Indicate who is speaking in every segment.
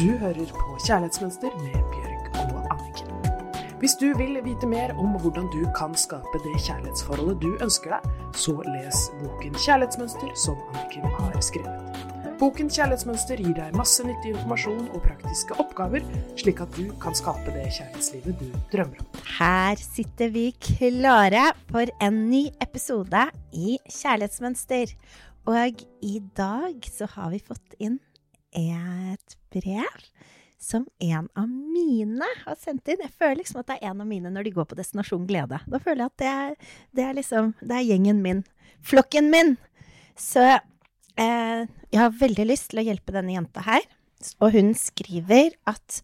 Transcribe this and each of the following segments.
Speaker 1: Du hører på Kjærlighetsmønster med Bjørg og Anniken. Hvis du vil vite mer om hvordan du kan skape det kjærlighetsforholdet du ønsker deg, så les boken Kjærlighetsmønster som Anniken har skrevet. Boken Kjærlighetsmønster gir deg masse nyttig informasjon og praktiske oppgaver, slik at du kan skape det kjærlighetslivet du drømmer om.
Speaker 2: Her sitter vi klare for en ny episode i Kjærlighetsmønster. Og i dag så har vi fått inn et brev som en av mine har sendt inn. Jeg føler liksom at det er en av mine når de går på Destinasjon Glede. Da føler jeg at det er, det er liksom Det er gjengen min. Flokken min! Så eh, jeg har veldig lyst til å hjelpe denne jenta her. Og hun skriver at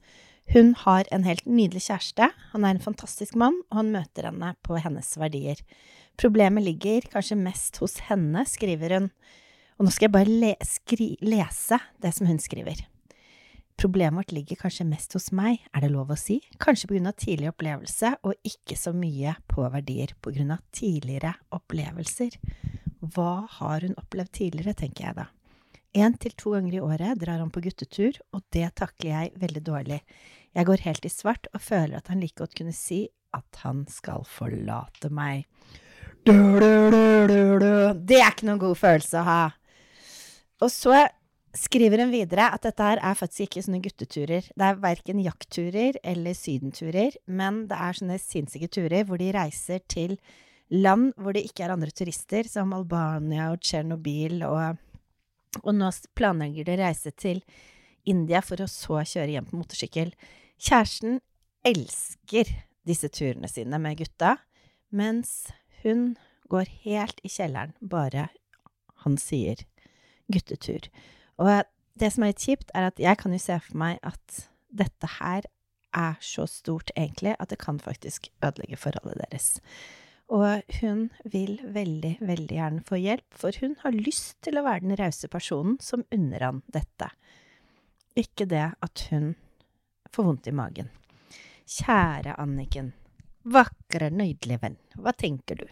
Speaker 2: hun har en helt nydelig kjæreste. Han er en fantastisk mann, og han møter henne på hennes verdier. Problemet ligger kanskje mest hos henne, skriver hun. Og nå skal jeg bare le lese det som hun skriver. Problemet vårt ligger kanskje mest hos meg, er det lov å si, kanskje på grunn av tidlig opplevelse, og ikke så mye på verdier på grunn av tidligere opplevelser. Hva har hun opplevd tidligere, tenker jeg da. Én til to ganger i året drar han på guttetur, og det takler jeg veldig dårlig. Jeg går helt i svart og føler at han like godt kunne si at han skal forlate meg. Det er ikke noen god følelse å ha. Og så skriver hun videre at dette her er faktisk ikke sånne gutteturer. Det er verken jaktturer eller sydenturer, men det er sånne sinnssyke turer hvor de reiser til land hvor det ikke er andre turister, som Albania og Tsjernobyl, og, og nå planlegger de å reise til India for å så kjøre hjem på motorsykkel. Kjæresten elsker disse turene sine med gutta, mens hun går helt i kjelleren bare han sier guttetur. Og det som er litt kjipt, er at jeg kan jo se for meg at dette her er så stort, egentlig, at det kan faktisk ødelegge forholdet deres. Og hun vil veldig, veldig gjerne få hjelp, for hun har lyst til å være den rause personen som unner han dette. Ikke det at hun får vondt i magen. Kjære Anniken, vakre, nydelige venn, hva tenker du?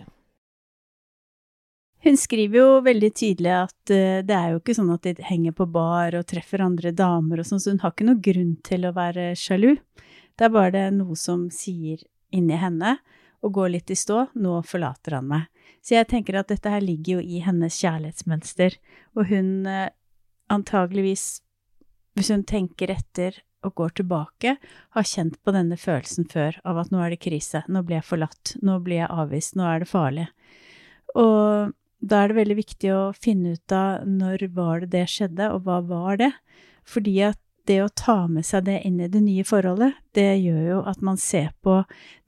Speaker 3: Hun skriver jo veldig tydelig at uh, det er jo ikke sånn at de henger på bar og treffer andre damer og sånn, så hun har ikke noen grunn til å være sjalu. Det er bare det noe som sier inni henne og går litt i stå, nå forlater han meg. Så jeg tenker at dette her ligger jo i hennes kjærlighetsmønster, og hun uh, antageligvis, hvis hun tenker etter og går tilbake, har kjent på denne følelsen før av at nå er det krise, nå blir jeg forlatt, nå blir jeg avvist, nå er det farlig. Og da er det veldig viktig å finne ut av når var det det skjedde, og hva var det? Fordi at det å ta med seg det inn i det nye forholdet, det gjør jo at man ser på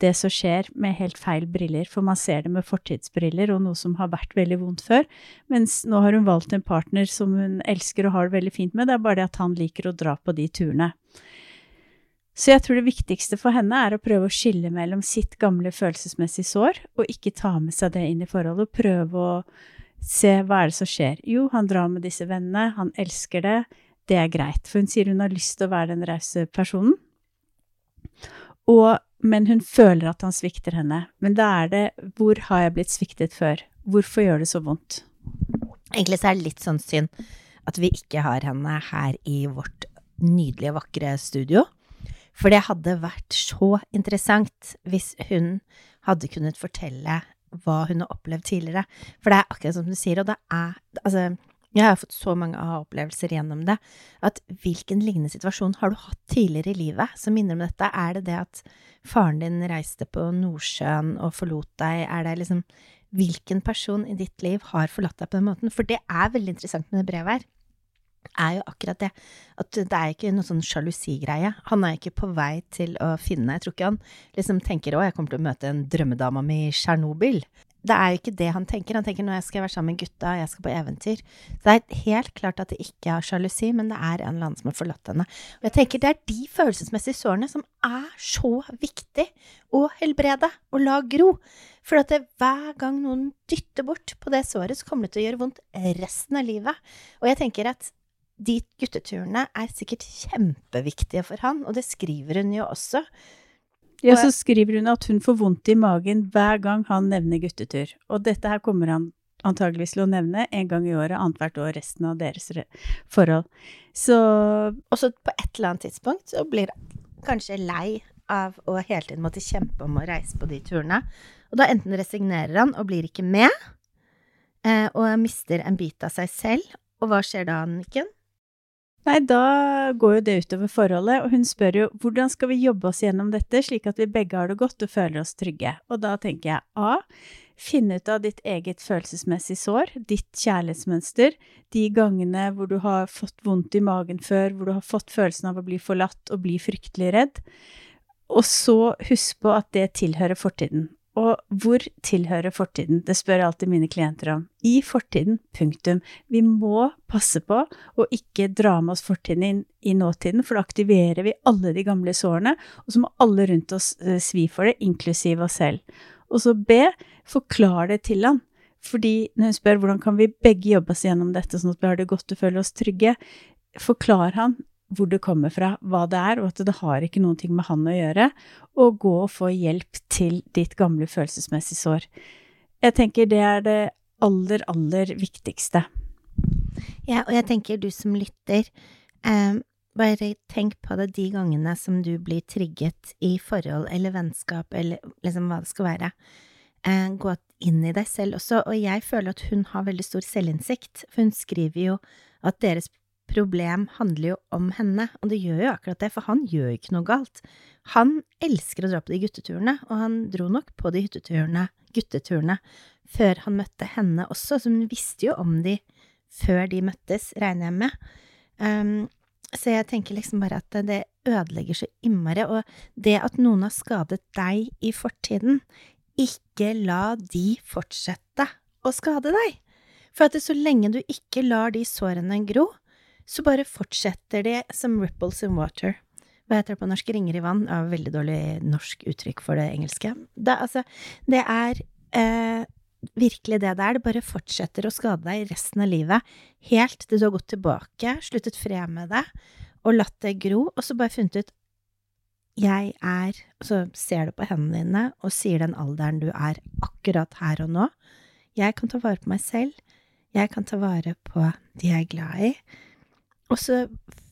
Speaker 3: det som skjer med helt feil briller, for man ser det med fortidsbriller og noe som har vært veldig vondt før, mens nå har hun valgt en partner som hun elsker og har det veldig fint med, det er bare det at han liker å dra på de turene. Så jeg tror det viktigste for henne er å prøve å skille mellom sitt gamle følelsesmessige sår, og ikke ta med seg det inn i forholdet, og prøve å se hva er det som skjer. Jo, han drar med disse vennene, han elsker det, det er greit. For hun sier hun har lyst til å være den rause personen, og, men hun føler at han svikter henne. Men da er det hvor har jeg blitt sviktet før? Hvorfor gjør det så vondt?
Speaker 2: Egentlig så er det litt sånn synd at vi ikke har henne her i vårt nydelige, vakre studio. For det hadde vært så interessant hvis hun hadde kunnet fortelle hva hun har opplevd tidligere. For det er akkurat som du sier, og det er Altså, jeg har fått så mange aha-opplevelser gjennom det, at hvilken lignende situasjon har du hatt tidligere i livet som minner om dette? Er det det at faren din reiste på Nordsjøen og forlot deg? Er det liksom Hvilken person i ditt liv har forlatt deg på den måten? For det er veldig interessant med det brevet her er jo akkurat det. At det er ikke noe sånn sjalusigreie. Han er ikke på vei til å finne Jeg tror ikke han liksom tenker 'Å, jeg kommer til å møte en drømmedama mi i Tsjernobyl'. Det er jo ikke det han tenker. Han tenker 'Nå skal jeg være sammen med gutta, jeg skal på eventyr'. Så det er helt klart at det ikke er sjalusi, men det er en eller annen som har forlatt henne. Og jeg tenker det er de følelsesmessige sårene som er så viktig å helbrede og la gro. For at det, hver gang noen dytter bort på det såret, så kommer det til å gjøre vondt resten av livet. Og jeg tenker at de gutteturene er sikkert kjempeviktige for han, og det skriver hun jo også.
Speaker 3: Ja, så skriver hun at hun får vondt i magen hver gang han nevner guttetur. Og dette her kommer han antageligvis til å nevne en gang i året, annethvert år, resten av deres forhold. Så
Speaker 2: Og så på et eller annet tidspunkt så blir han kanskje lei av å hele tiden måtte kjempe om å reise på de turene. Og da enten resignerer han og blir ikke med, eh, og mister en bit av seg selv. Og hva skjer da, Anniken?
Speaker 3: Nei, da går jo det utover forholdet, og hun spør jo hvordan skal vi jobbe oss gjennom dette slik at vi begge har det godt og føler oss trygge. Og da tenker jeg A. Finne ut av ditt eget følelsesmessige sår, ditt kjærlighetsmønster, de gangene hvor du har fått vondt i magen før, hvor du har fått følelsen av å bli forlatt og bli fryktelig redd. Og så husk på at det tilhører fortiden. Og hvor tilhører fortiden? Det spør jeg alltid mine klienter om. I fortiden, punktum. Vi må passe på å ikke dra med oss fortiden inn i nåtiden, for da aktiverer vi alle de gamle sårene, og så må alle rundt oss eh, svi for det, inklusiv oss selv. Og så B, forklar det til han. Fordi når hun spør hvordan kan vi begge jobbe oss gjennom dette sånn at vi har det godt og føler oss trygge, forklar han hvor det kommer fra, hva det er, og at det har ikke noen ting med han å gjøre, og gå og få hjelp til ditt gamle følelsesmessige sår. Jeg tenker det er det aller, aller viktigste.
Speaker 2: Ja, og jeg tenker du som lytter, eh, bare tenk på det de gangene som du blir trigget i forhold eller vennskap eller liksom hva det skal være. Eh, gå inn i deg selv også, og jeg føler at hun har veldig stor selvinnsikt, for hun skriver jo at deres problem handler jo om henne, og det gjør jo akkurat det, for han gjør jo ikke noe galt. Han elsker å dra på de gutteturene, og han dro nok på de hytteturene, gutteturene, før han møtte henne også, så hun visste jo om de før de møttes, regner jeg med. Um, så jeg tenker liksom bare at det ødelegger så innmari, og det at noen har skadet deg i fortiden, ikke la de fortsette å skade deg. For at så lenge du ikke lar de sårene gro, så bare fortsetter de som ripples in water. Hva heter det på norsk? Ringer i vann? Ja, veldig dårlig norsk uttrykk for det engelske. Det, altså, det er eh, virkelig det det er. Det bare fortsetter å skade deg resten av livet, helt til du har gått tilbake, sluttet fred med det, og latt det gro, og så bare funnet ut jeg er Og så ser du på hendene dine og sier den alderen du er akkurat her og nå. Jeg kan ta vare på meg selv. Jeg kan ta vare på de jeg er glad i. Og så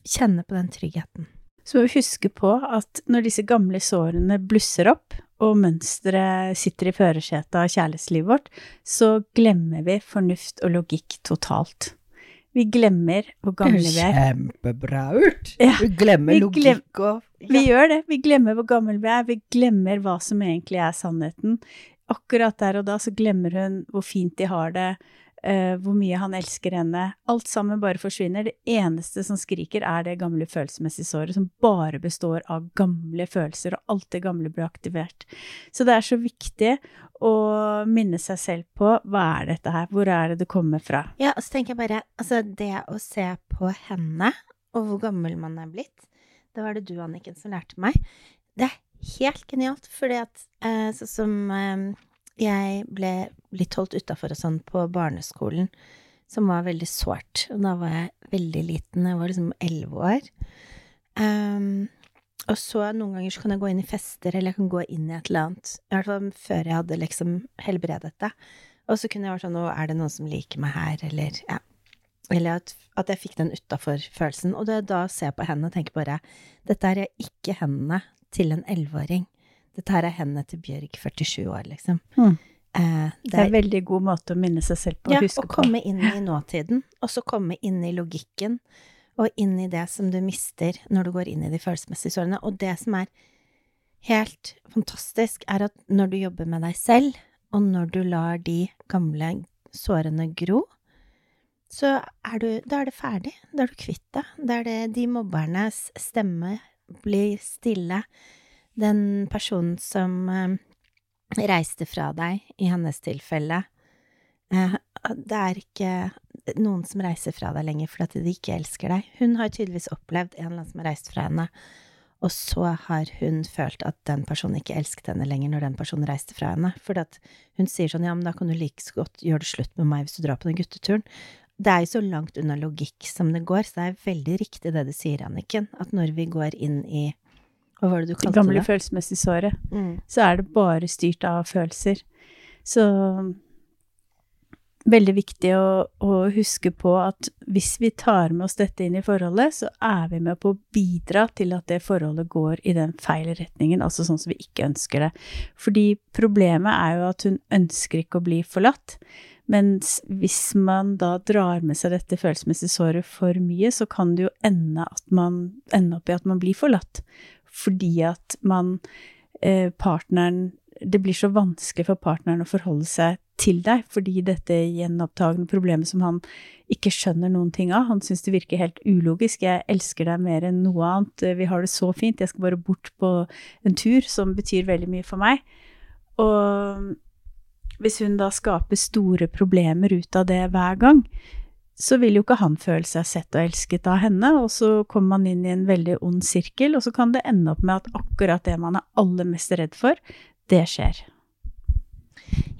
Speaker 2: kjenne på den tryggheten.
Speaker 3: Så må vi huske på at når disse gamle sårene blusser opp, og mønsteret sitter i førersetet av kjærlighetslivet vårt, så glemmer vi fornuft og logikk totalt. Vi glemmer hvor gamle vi er.
Speaker 4: Kjempebra gjort!
Speaker 3: Ja,
Speaker 4: vi glemmer
Speaker 3: vi glem-
Speaker 4: logikk og
Speaker 3: Vi gjør det. Vi glemmer hvor gamle vi er. Vi glemmer hva som egentlig er sannheten. Akkurat der og da så glemmer hun hvor fint de har det, eh, hvor mye han elsker henne. Alt sammen bare forsvinner. Det eneste som skriker, er det gamle følelsesmessige såret, som bare består av gamle følelser, og alt det gamle blir aktivert. Så det er så viktig å minne seg selv på hva er dette her, hvor er det det kommer fra?
Speaker 2: Ja, og så tenker jeg bare, altså det å se på henne, og hvor gammel man er blitt, det var det du, Anniken, som lærte meg. Det er helt genialt, fordi at eh, sånn som eh, jeg ble litt holdt utafor og sånn på barneskolen, som var veldig sårt. Og da var jeg veldig liten, jeg var liksom elleve år. Um, og så noen ganger så kan jeg gå inn i fester, eller jeg kan gå inn i et eller annet. I hvert fall før jeg hadde liksom helbredet det. Og så kunne jeg vært sånn, nå er det noen som liker meg her, eller ja. Eller at, at jeg fikk den utafor-følelsen. Og det, da ser jeg på hendene og tenker bare, dette er er ikke hendene til en elleveåring. Dette her er hendene til Bjørg, 47 år, liksom.
Speaker 3: Mm.
Speaker 2: Eh,
Speaker 3: Det er en veldig god måte å minne seg selv på,
Speaker 2: ja,
Speaker 3: å huske
Speaker 2: å
Speaker 3: på.
Speaker 2: komme inn i nåtiden, og så komme inn i logikken, og inn i det som du mister når du går inn i de følelsesmessige sårene. Og det som er helt fantastisk, er at når du jobber med deg selv, og når du lar de gamle sårene gro, så er du, da er det ferdig. Da er du kvitt det. Da er det de mobbernes stemme blir stille. Den personen som eh, reiste fra deg, i hennes tilfelle, eh, det er ikke noen som reiser fra deg lenger fordi de ikke elsker deg. Hun har tydeligvis opplevd en eller annen som har reist fra henne, og så har hun følt at den personen ikke elsket henne lenger når den personen reiste fra henne. For at hun sier sånn, ja, men da kan du like godt gjøre det slutt med meg hvis du drar på den gutteturen. Det er jo så langt unna logikk som det går, så det er veldig riktig det du sier, Anniken, at når vi går inn i Hva var det du
Speaker 3: Det gamle følelsesmessige såret.
Speaker 2: Mm.
Speaker 3: så er det bare styrt av følelser. Så veldig viktig å, å, huske på at hvis vi tar med oss dette inn i forholdet, så er vi med på å bidra til at det forholdet går i den feil retningen, altså sånn som vi ikke ønsker det. Fordi problemet er jo at hun ønsker ikke å bli forlatt. Mens hvis man da drar med seg dette følelsesmessige såret for mye, så kan det jo ende, man, ende opp i at man blir forlatt. Fordi at man eh, Partneren Det blir så vanskelig for partneren å forholde seg til deg, fordi dette gjenopptagende problemet som han ikke skjønner noen ting av. Han syns det virker helt ulogisk. Jeg elsker deg mer enn noe annet. Vi har det så fint. Jeg skal bare bort på en tur, som betyr veldig mye for meg. Og hvis hun da skaper store problemer ut av det hver gang, så vil jo ikke han føle seg sett og elsket av henne, og så kommer man inn i en veldig ond sirkel, og så kan det ende opp med at akkurat det man er aller mest redd for, det skjer.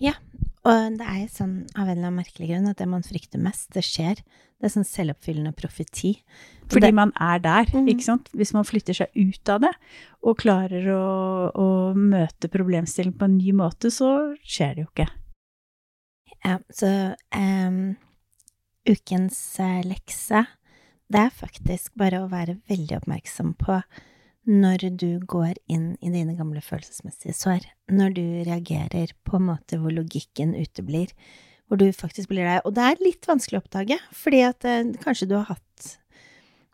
Speaker 2: Ja, og det er sånn av en eller annen merkelig grunn at det man frykter mest, det skjer. Det er sånn selvoppfyllende profeti.
Speaker 3: Fordi det, man er der, mm. ikke sant. Hvis man flytter seg ut av det og klarer å, å møte problemstillingen på en ny måte, så skjer det jo ikke.
Speaker 2: Ja, så um, ukens uh, lekse, det er faktisk bare å være veldig oppmerksom på når du går inn i dine gamle følelsesmessige sår, når du reagerer på en måte hvor logikken uteblir, hvor du faktisk blir deg Og det er litt vanskelig å oppdage, fordi at eh, kanskje du har hatt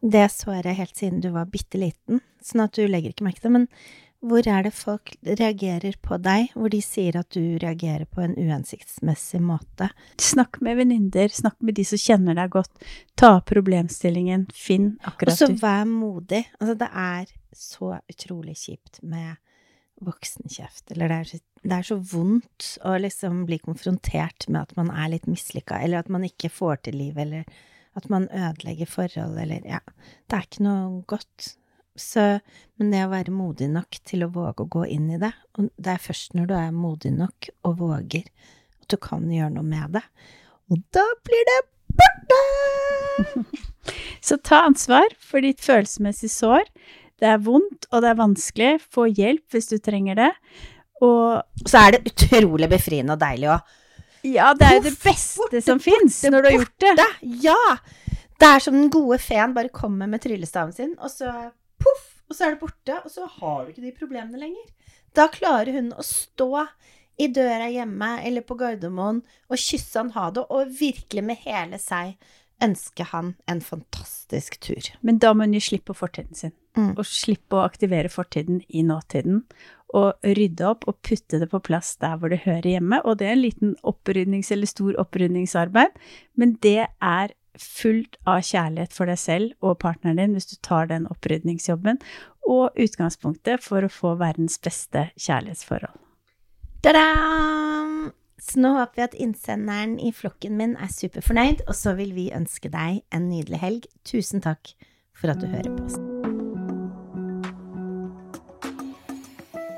Speaker 2: det såret helt siden du var bitte liten, sånn at du legger ikke merke til det, hvor er det folk reagerer på deg, hvor de sier at du reagerer på en uhensiktsmessig måte?
Speaker 3: Snakk med venninner, snakk med de som kjenner deg godt. Ta opp problemstillingen, finn akkurat
Speaker 2: Og så vær modig. Altså, det er så utrolig kjipt med voksenkjeft, eller det er, så, det er så vondt å liksom bli konfrontert med at man er litt mislykka, eller at man ikke får til livet, eller at man ødelegger forhold, eller ja Det er ikke noe godt. Så, men det å være modig nok til å våge å gå inn i det, og det er først når du er modig nok og våger at du kan gjøre noe med det, og da blir det borte!
Speaker 3: Så ta ansvar for ditt følelsesmessige sår. Det er vondt, og det er vanskelig. Få hjelp hvis du trenger det. Og
Speaker 2: så er det utrolig befriende og deilig òg.
Speaker 3: Ja, det er jo det beste som fins når du har gjort det.
Speaker 2: Ja! Det er som den gode feen bare kommer med tryllestaven sin, og så poff, og så er det borte, og så har du ikke de problemene lenger. Da klarer hun å stå i døra hjemme eller på Gardermoen og kysse han ha det, og virkelig med hele seg ønske han en fantastisk tur.
Speaker 3: Men da må hun gi slipp på fortiden sin, mm. og slippe å aktivere fortiden i nåtiden. Og rydde opp og putte det på plass der hvor det hører hjemme. Og det er en liten opprydnings- eller stor opprydningsarbeid, men det er fullt av kjærlighet for deg selv og partneren din hvis du tar den opprydningsjobben, og utgangspunktet for å få verdens beste kjærlighetsforhold.
Speaker 2: Ta-da! Så nå håper vi at innsenderen i flokken min er superfornøyd, og så vil vi ønske deg en nydelig helg. Tusen takk for at du hører på oss.